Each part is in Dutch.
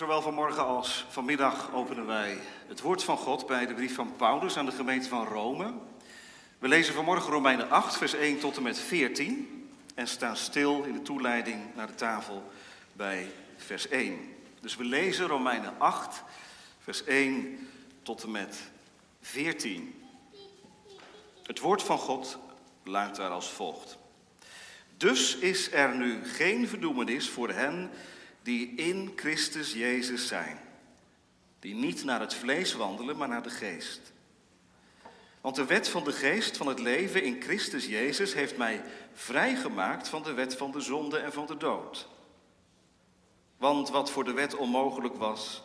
Zowel vanmorgen als vanmiddag openen wij het woord van God bij de brief van Paulus aan de gemeente van Rome. We lezen vanmorgen Romeinen 8, vers 1 tot en met 14 en staan stil in de toeleiding naar de tafel bij vers 1. Dus we lezen Romeinen 8, vers 1 tot en met 14. Het woord van God luidt daar als volgt. Dus is er nu geen verdoemenis voor hen die in Christus Jezus zijn. Die niet naar het vlees wandelen, maar naar de geest. Want de wet van de geest van het leven in Christus Jezus heeft mij vrijgemaakt van de wet van de zonde en van de dood. Want wat voor de wet onmogelijk was,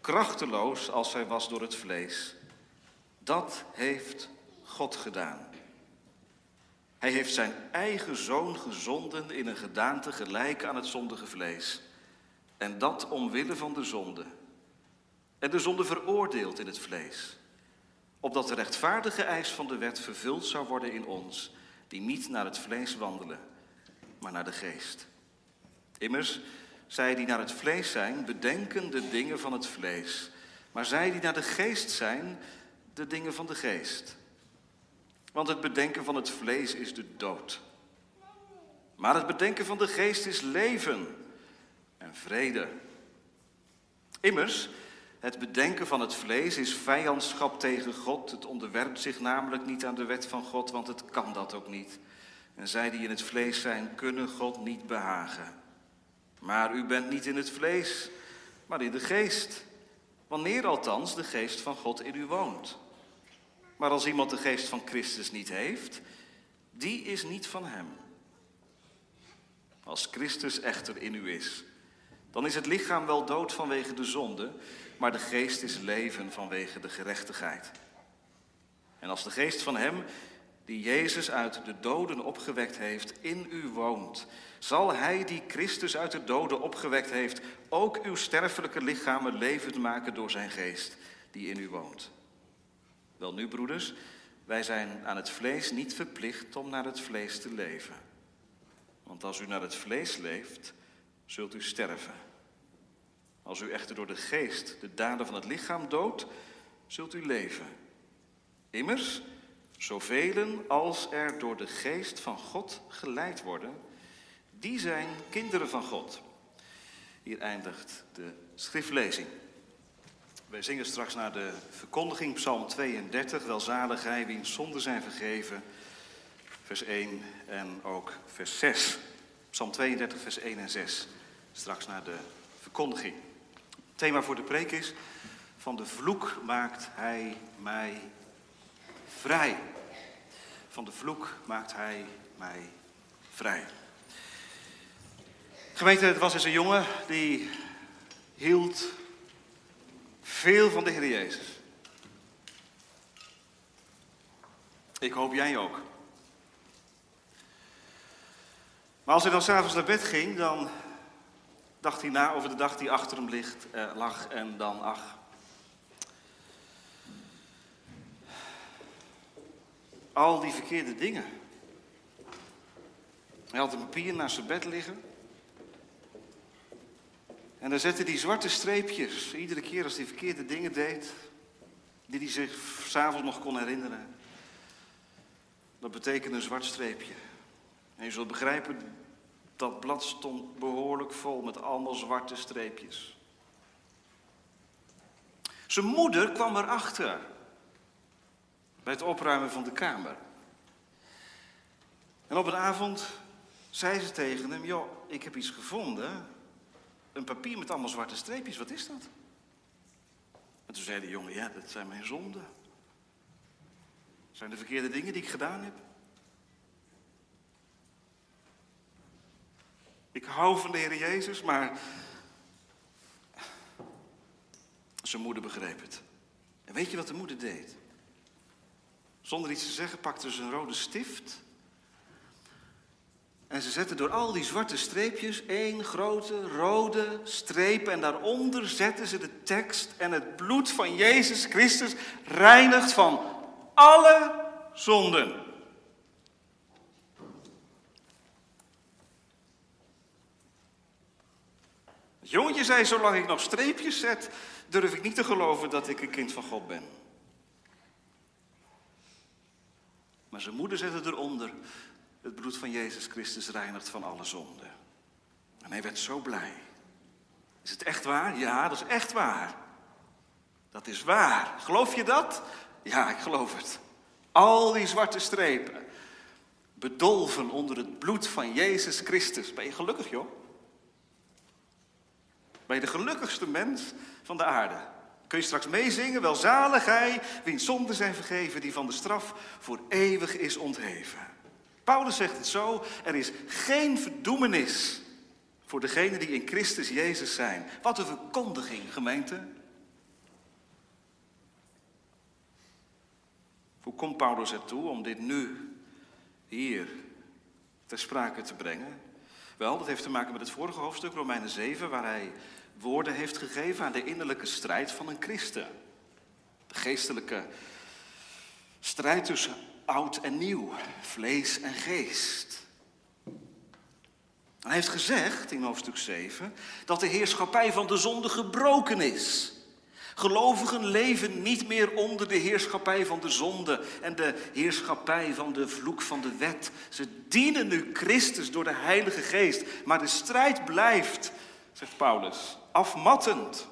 krachteloos als zij was door het vlees, dat heeft God gedaan. Hij heeft zijn eigen zoon gezonden in een gedaante gelijk aan het zondige vlees. En dat omwille van de zonde. En de zonde veroordeeld in het vlees. Opdat de rechtvaardige eis van de wet vervuld zou worden in ons, die niet naar het vlees wandelen, maar naar de geest. Immers, zij die naar het vlees zijn, bedenken de dingen van het vlees. Maar zij die naar de geest zijn, de dingen van de geest. Want het bedenken van het vlees is de dood. Maar het bedenken van de geest is leven en vrede. Immers, het bedenken van het vlees is vijandschap tegen God. Het onderwerpt zich namelijk niet aan de wet van God, want het kan dat ook niet. En zij die in het vlees zijn, kunnen God niet behagen. Maar u bent niet in het vlees, maar in de geest. Wanneer althans de geest van God in u woont. Maar als iemand de geest van Christus niet heeft, die is niet van hem. Als Christus echter in u is, dan is het lichaam wel dood vanwege de zonde, maar de geest is leven vanwege de gerechtigheid. En als de geest van hem, die Jezus uit de doden opgewekt heeft, in u woont, zal hij die Christus uit de doden opgewekt heeft, ook uw sterfelijke lichamen levend maken door zijn geest, die in u woont. Wel nu, broeders, wij zijn aan het vlees niet verplicht om naar het vlees te leven. Want als u naar het vlees leeft, zult u sterven. Als u echter door de geest de daden van het lichaam doodt, zult u leven. Immers, zoveel als er door de geest van God geleid worden, die zijn kinderen van God. Hier eindigt de schriftlezing. Wij zingen straks naar de verkondiging, Psalm 32, welzalig hij wiens zonden zijn vergeven, vers 1 en ook vers 6. Psalm 32, vers 1 en 6, straks naar de verkondiging. Het thema voor de preek is, van de vloek maakt hij mij vrij. Van de vloek maakt hij mij vrij. Gemeente, het was eens een jongen die hield veel van de Heer Jezus. Ik hoop jij ook. Maar als hij dan s'avonds naar bed ging, dan dacht hij na over de dag die achter hem ligt, eh, lag en dan, ach. Al die verkeerde dingen. Hij had een papier naast zijn bed liggen. En dan zette hij zwarte streepjes, iedere keer als hij verkeerde dingen deed, die hij zich s'avonds nog kon herinneren. Dat betekende een zwart streepje. En je zult begrijpen, dat blad stond behoorlijk vol met allemaal zwarte streepjes. Zijn moeder kwam erachter bij het opruimen van de kamer. En op een avond zei ze tegen hem: Joh, ik heb iets gevonden een papier met allemaal zwarte streepjes, wat is dat? En toen zei de jongen, ja, dat zijn mijn zonden. Dat zijn de verkeerde dingen die ik gedaan heb. Ik hou van de Heer Jezus, maar zijn moeder begreep het. En weet je wat de moeder deed? Zonder iets te zeggen pakte ze een rode stift en ze zetten door al die zwarte streepjes één grote rode streep. En daaronder zetten ze de tekst. En het bloed van Jezus Christus reinigt van alle zonden. Jongetje zei, zolang ik nog streepjes zet, durf ik niet te geloven dat ik een kind van God ben. Maar zijn moeder zette eronder, het bloed van Jezus Christus reinigt van alle zonden. En hij werd zo blij. Is het echt waar? Ja, dat is echt waar. Dat is waar. Geloof je dat? Ja, ik geloof het. Al die zwarte strepen, bedolven onder het bloed van Jezus Christus. Ben je gelukkig, joh? Je de gelukkigste mens van de aarde? Kun je straks meezingen? Welzalig hij, wiens zonden zijn vergeven, die van de straf voor eeuwig is ontheven. Paulus zegt het zo, er is geen verdoemenis voor degenen die in Christus Jezus zijn. Wat een verkondiging, gemeente. Hoe komt Paulus ertoe om dit nu, hier, ter sprake te brengen? Wel, dat heeft te maken met het vorige hoofdstuk, Romeinen 7, waar hij woorden heeft gegeven aan de innerlijke strijd van een christen. De geestelijke strijd tussen oud en nieuw, vlees en geest. Hij heeft gezegd in hoofdstuk 7 dat de heerschappij van de zonde gebroken is. Gelovigen leven niet meer onder de heerschappij van de zonde en de heerschappij van de vloek van de wet. Ze dienen nu Christus door de Heilige Geest, maar de strijd blijft, zegt Paulus, afmattend.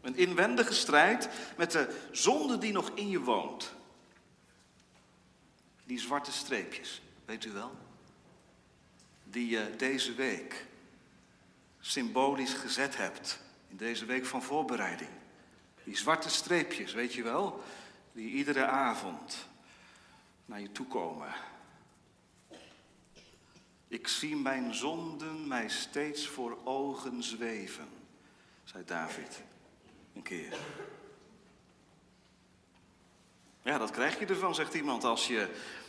Een inwendige strijd met de zonde die nog in je woont. Die zwarte streepjes, weet u wel? Die je deze week symbolisch gezet hebt. In deze week van voorbereiding. Die zwarte streepjes, weet je wel? Die iedere avond naar je toe komen. Ik zie mijn zonden mij steeds voor ogen zweven, zei David een keer. Ja, dat krijg je ervan, zegt iemand, als je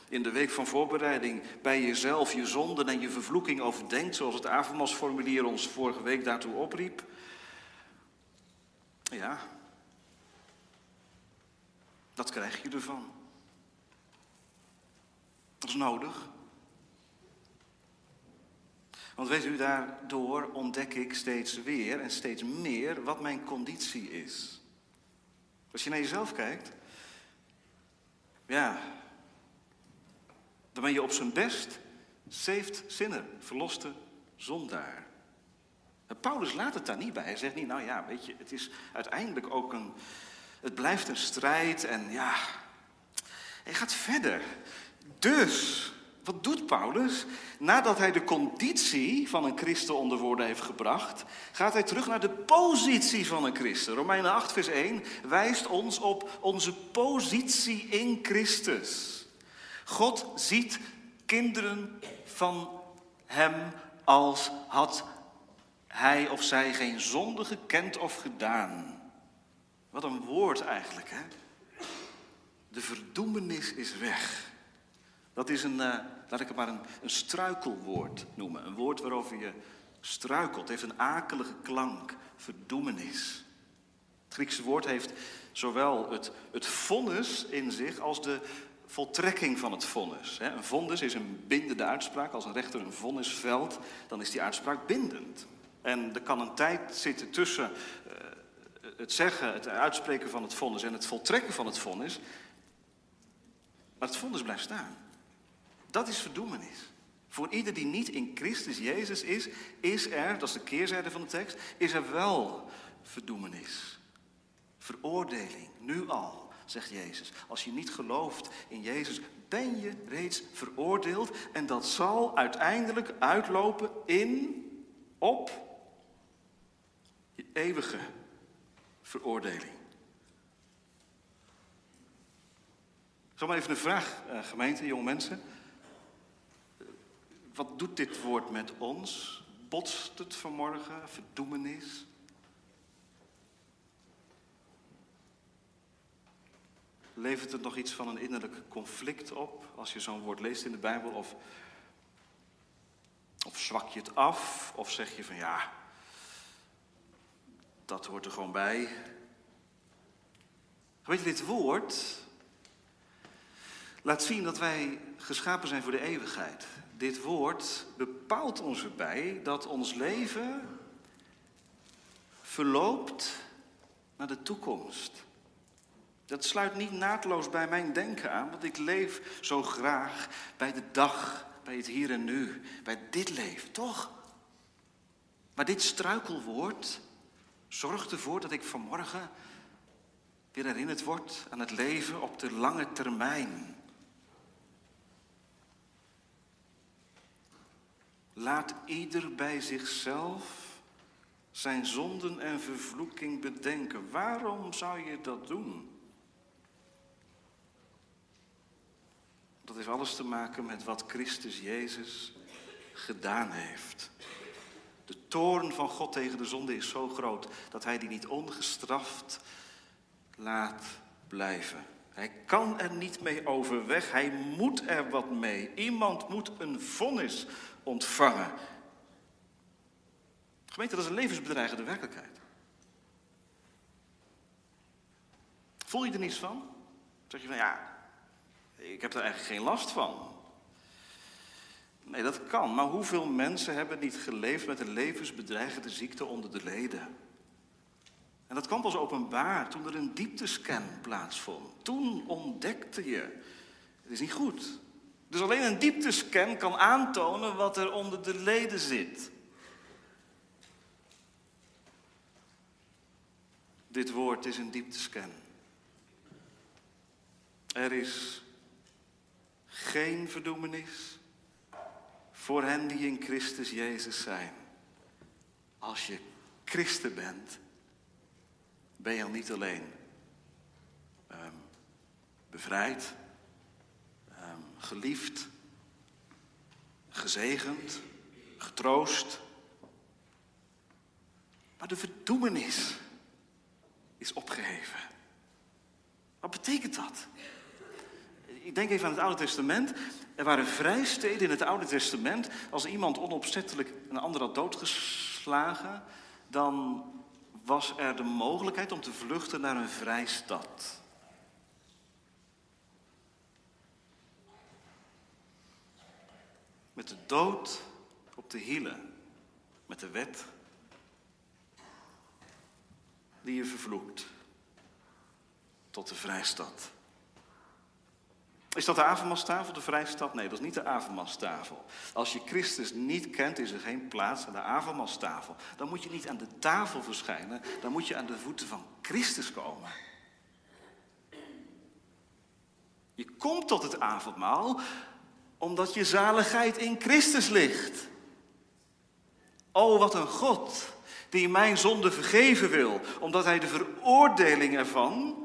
in de week van voorbereiding bij jezelf je zonden en je vervloeking overdenkt, zoals het avondmaalsformulier ons vorige week daartoe opriep. Ja, dat krijg je ervan. Dat is nodig. Want weet u, daardoor ontdek ik steeds weer en steeds meer wat mijn conditie is. Als je naar jezelf kijkt, ja, dan ben je op zijn best saved sinner, verloste zondaar. Paulus laat het daar niet bij. Hij zegt niet, nou ja, weet je, het is uiteindelijk ook een, het blijft een strijd en ja, hij gaat verder. Dus, wat doet Paulus? Nadat hij de conditie van een christen onder woorden heeft gebracht, gaat hij terug naar de positie van een christen. Romeinen 8, vers 1 wijst ons op onze positie in Christus. God ziet kinderen van hem als had hij of zij geen zonde gekend of gedaan. Wat een woord eigenlijk, hè? De verdoemenis is weg. Dat is een, uh, laat ik het maar een, een struikelwoord noemen. Een woord waarover je struikelt. Het heeft een akelige klank. Verdoemenis. Het Griekse woord heeft zowel het, het vonnis in zich als de voltrekking van het vonnis. Een vonnis is een bindende uitspraak. Als een rechter een vonnis velt, dan is die uitspraak bindend. En er kan een tijd zitten tussen eh, het zeggen, het uitspreken van het vonnis en het voltrekken van het vonnis. Maar het vonnis blijft staan. Dat is verdoemenis. Voor ieder die niet in Christus Jezus is, is er, dat is de keerzijde van de tekst, is er wel verdoemenis. Veroordeling, nu al zegt Jezus. Als je niet gelooft in Jezus, ben je reeds veroordeeld. En dat zal uiteindelijk uitlopen in, op je eeuwige veroordeling. Zomaar even een vraag, eh, gemeente, jonge mensen. Wat doet dit woord met ons? Botst het vanmorgen? Verdoemenis? Levert het nog iets van een innerlijk conflict op als je zo'n woord leest in de Bijbel? Of, of zwak je het af? Of zeg je van ja, dat hoort er gewoon bij? Weet je, dit woord laat zien dat wij geschapen zijn voor de eeuwigheid. Dit woord bepaalt ons erbij dat ons leven verloopt naar de toekomst. Dat sluit niet naadloos bij mijn denken aan, want ik leef zo graag bij de dag, bij het hier en nu, bij dit leven, toch? Maar dit struikelwoord zorgt ervoor dat ik vanmorgen weer herinnerd word aan het leven op de lange termijn. Laat ieder bij zichzelf zijn zonden en vervloeking bedenken. Waarom zou je dat doen? Dat heeft alles te maken met wat Christus Jezus gedaan heeft. De toorn van God tegen de zonde is zo groot dat hij die niet ongestraft laat blijven. Hij kan er niet mee overweg, hij moet er wat mee. Iemand moet een vonnis ontvangen. Gemeente, dat is een levensbedreigende werkelijkheid. Voel je er niets van? Zeg je van ja, ik heb er eigenlijk geen last van. Nee, dat kan. Maar hoeveel mensen hebben niet geleefd met een levensbedreigende ziekte onder de leden? En dat kwam pas openbaar toen er een dieptescan plaatsvond. Toen ontdekte je, het is niet goed. Dus alleen een dieptescan kan aantonen wat er onder de leden zit. Dit woord is een dieptescan. Er is geen verdoemenis voor hen die in Christus Jezus zijn. Als je christen bent, ben je al niet alleen um, bevrijd, um, geliefd, gezegend, getroost, maar de verdoemenis is opgeheven. Wat betekent dat? Ik denk even aan het Oude Testament. Er waren vrijsteden in het Oude Testament. Als iemand onopzettelijk een ander had doodgeslagen, dan was er de mogelijkheid om te vluchten naar een vrijstad. Met de dood op de hielen, met de wet die je vervloekt tot de vrijstad. Is dat de avondmaalstafel, de vrijstad? Nee, dat is niet de avondmaalstafel. Als je Christus niet kent, is er geen plaats aan de avondmaalstafel. Dan moet je niet aan de tafel verschijnen, dan moet je aan de voeten van Christus komen. Je komt tot het avondmaal omdat je zaligheid in Christus ligt. Oh, wat een God die mijn zonde vergeven wil, omdat hij de veroordeling ervan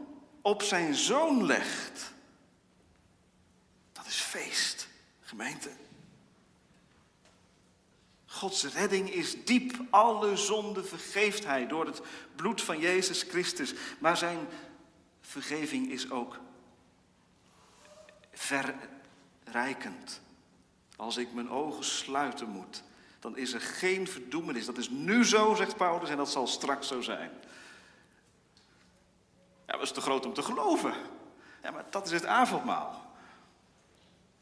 op zijn zoon legt. Feest, gemeente. Gods redding is diep. Alle zonde vergeeft hij door het bloed van Jezus Christus. Maar zijn vergeving is ook verrijkend. Als ik mijn ogen sluiten moet, dan is er geen verdoemenis. Dat is nu zo, zegt Paulus, en dat zal straks zo zijn. Ja, dat is te groot om te geloven. Ja, maar dat is het avondmaal.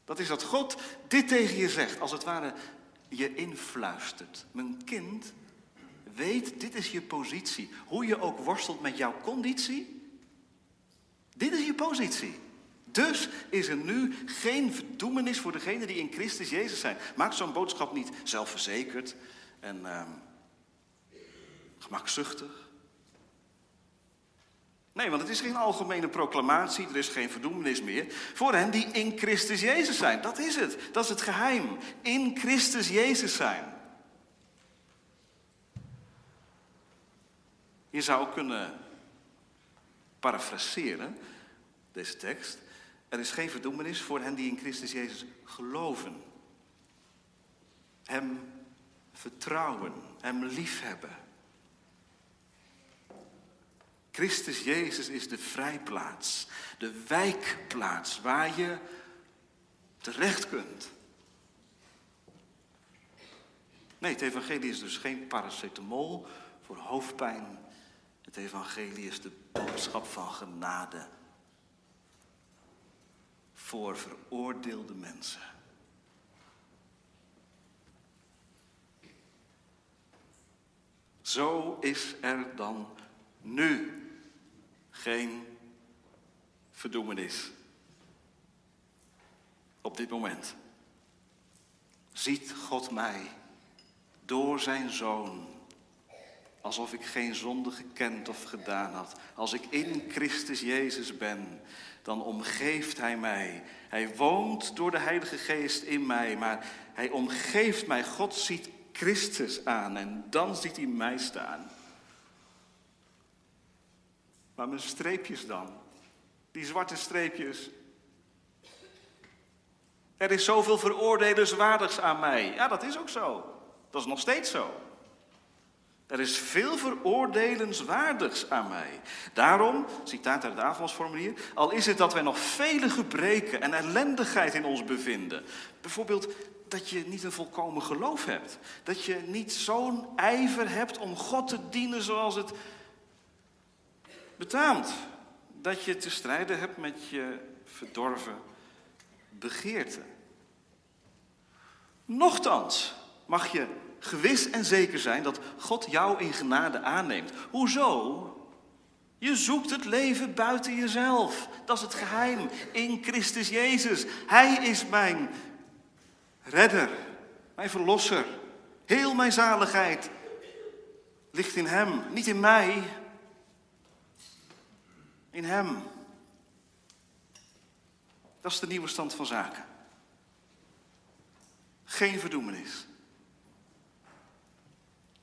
Dat is dat God dit tegen je zegt, als het ware je influistert. Mijn kind, weet, dit is je positie. Hoe je ook worstelt met jouw conditie, dit is je positie. Dus is er nu geen verdoemenis voor degenen die in Christus Jezus zijn. Maak zo'n boodschap niet zelfverzekerd en uh, gemakzuchtig. Nee, want het is geen algemene proclamatie, er is geen verdoemenis meer voor hen die in Christus Jezus zijn. Dat is het, dat is het geheim. In Christus Jezus zijn. Je zou kunnen parafraseren, deze tekst. Er is geen verdoemenis voor hen die in Christus Jezus geloven. Hem vertrouwen, hem liefhebben. Christus Jezus is de vrijplaats, de wijkplaats waar je terecht kunt. Nee, het evangelie is dus geen paracetamol voor hoofdpijn. Het evangelie is de boodschap van genade voor veroordeelde mensen. Zo is er dan nu geen verdoemenis. Op dit moment ziet God mij door zijn zoon alsof ik geen zonde gekend of gedaan had. Als ik in Christus Jezus ben, dan omgeeft Hij mij. Hij woont door de Heilige Geest in mij, maar Hij omgeeft mij. God ziet Christus aan en dan ziet Hij mij staan. Maar mijn streepjes dan, die zwarte streepjes. Er is zoveel veroordelenswaardigs aan mij. Ja, dat is ook zo. Dat is nog steeds zo. Er is veel veroordelenswaardigs aan mij. Daarom, citaat uit het avondsformulier, al is het dat wij nog vele gebreken en ellendigheid in ons bevinden. Bijvoorbeeld dat je niet een volkomen geloof hebt. Dat je niet zo'n ijver hebt om God te dienen zoals het betaamt. Dat je te strijden hebt met je verdorven begeerte. Nochtans mag je gewis en zeker zijn dat God jou in genade aanneemt. Hoezo? Je zoekt het leven buiten jezelf. Dat is het geheim in Christus Jezus. Hij is mijn redder, mijn verlosser. Heel mijn zaligheid ligt in Hem, niet in mij. In Hem. Dat is de nieuwe stand van zaken. Geen verdoemenis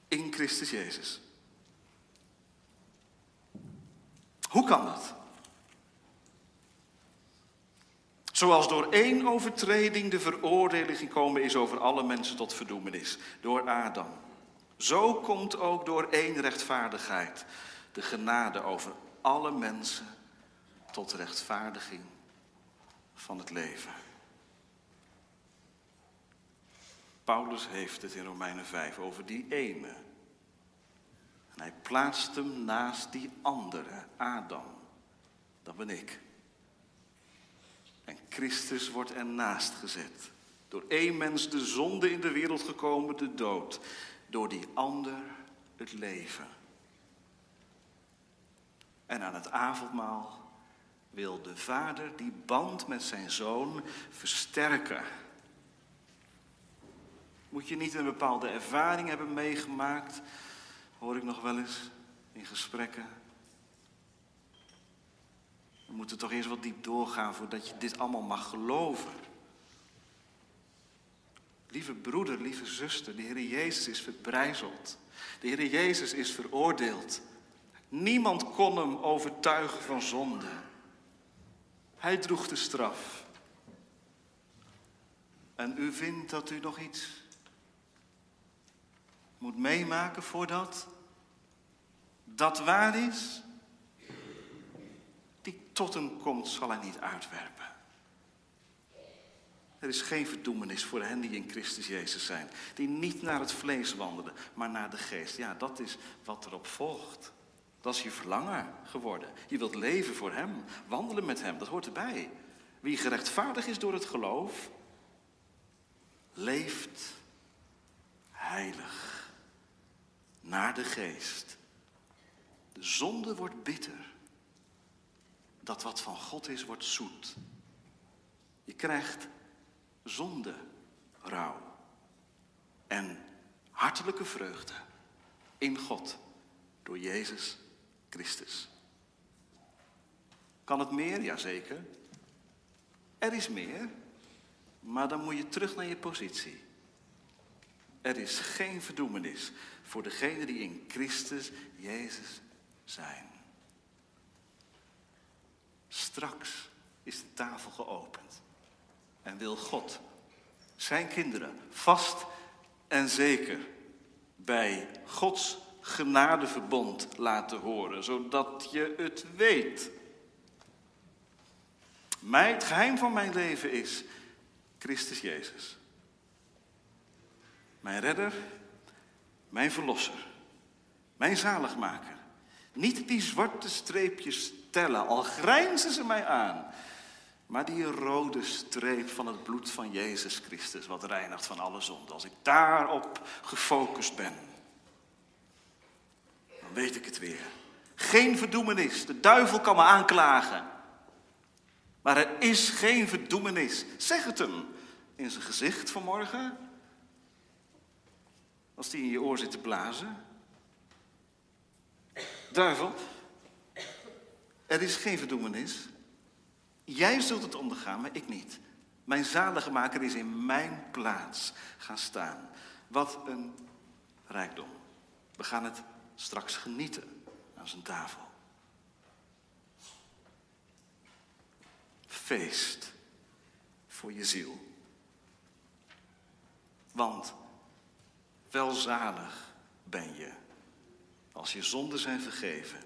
in Christus Jezus. Hoe kan dat? Zoals door één overtreding de veroordeling gekomen is over alle mensen tot verdoemenis, door Adam. Zo komt ook door één rechtvaardigheid de genade over alle mensen tot rechtvaardiging van het leven. Paulus heeft het in Romeinen 5 over die ene. En hij plaatst hem naast die andere, Adam. Dat ben ik. En Christus wordt ernaast gezet. Door één mens de zonde in de wereld gekomen, de dood. Door die ander het leven. En aan het avondmaal wil de vader die band met zijn zoon versterken. Moet je niet een bepaalde ervaring hebben meegemaakt, hoor ik nog wel eens in gesprekken. We moeten toch eerst wat diep doorgaan voordat je dit allemaal mag geloven. Lieve broeder, lieve zuster, de Heer Jezus is verbrijzeld. De Heer Jezus is veroordeeld. Niemand kon hem overtuigen van zonde. Hij droeg de straf. En u vindt dat u nog iets moet meemaken voordat dat waar is? Die tot hem komt, zal hij niet uitwerpen. Er is geen verdoemenis voor hen die in Christus Jezus zijn. Die niet naar het vlees wandelen, maar naar de geest. Ja, dat is wat erop volgt. Dat is je verlangen geworden. Je wilt leven voor Hem, wandelen met Hem, dat hoort erbij. Wie gerechtvaardig is door het geloof, leeft heilig naar de geest. De zonde wordt bitter. Dat wat van God is, wordt zoet. Je krijgt zonde, rouw en hartelijke vreugde in God door Jezus Christus. Kan het meer? Jazeker. Er is meer, maar dan moet je terug naar je positie. Er is geen verdoemenis voor degenen die in Christus Jezus zijn. Straks is de tafel geopend en wil God zijn kinderen vast en zeker bij Gods genadeverbond laten horen, zodat je het weet. Mijn, het geheim van mijn leven is Christus Jezus. Mijn redder, mijn verlosser, mijn zaligmaker. Niet die zwarte streepjes tellen, al grijnzen ze mij aan. Maar die rode streep van het bloed van Jezus Christus, wat reinigt van alle zonde. Als ik daarop gefocust ben. Weet ik het weer. Geen verdoemenis. De duivel kan me aanklagen. Maar er is geen verdoemenis. Zeg het hem in zijn gezicht vanmorgen. Als die in je oor zit te blazen. Duivel, er is geen verdoemenis. Jij zult het ondergaan, maar ik niet. Mijn zalige maker is in mijn plaats gaan staan. Wat een rijkdom. We gaan het straks genieten aan zijn tafel. Feest voor je ziel. Want welzalig ben je als je zonden zijn vergeven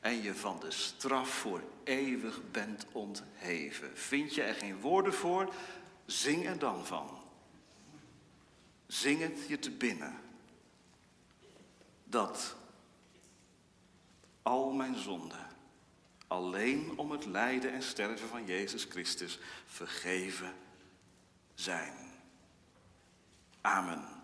en je van de straf voor eeuwig bent ontheven. Vind je er geen woorden voor? Zing er dan van. Zing het je te binnen. Dat al mijn zonden alleen om het lijden en sterven van Jezus Christus vergeven zijn. Amen.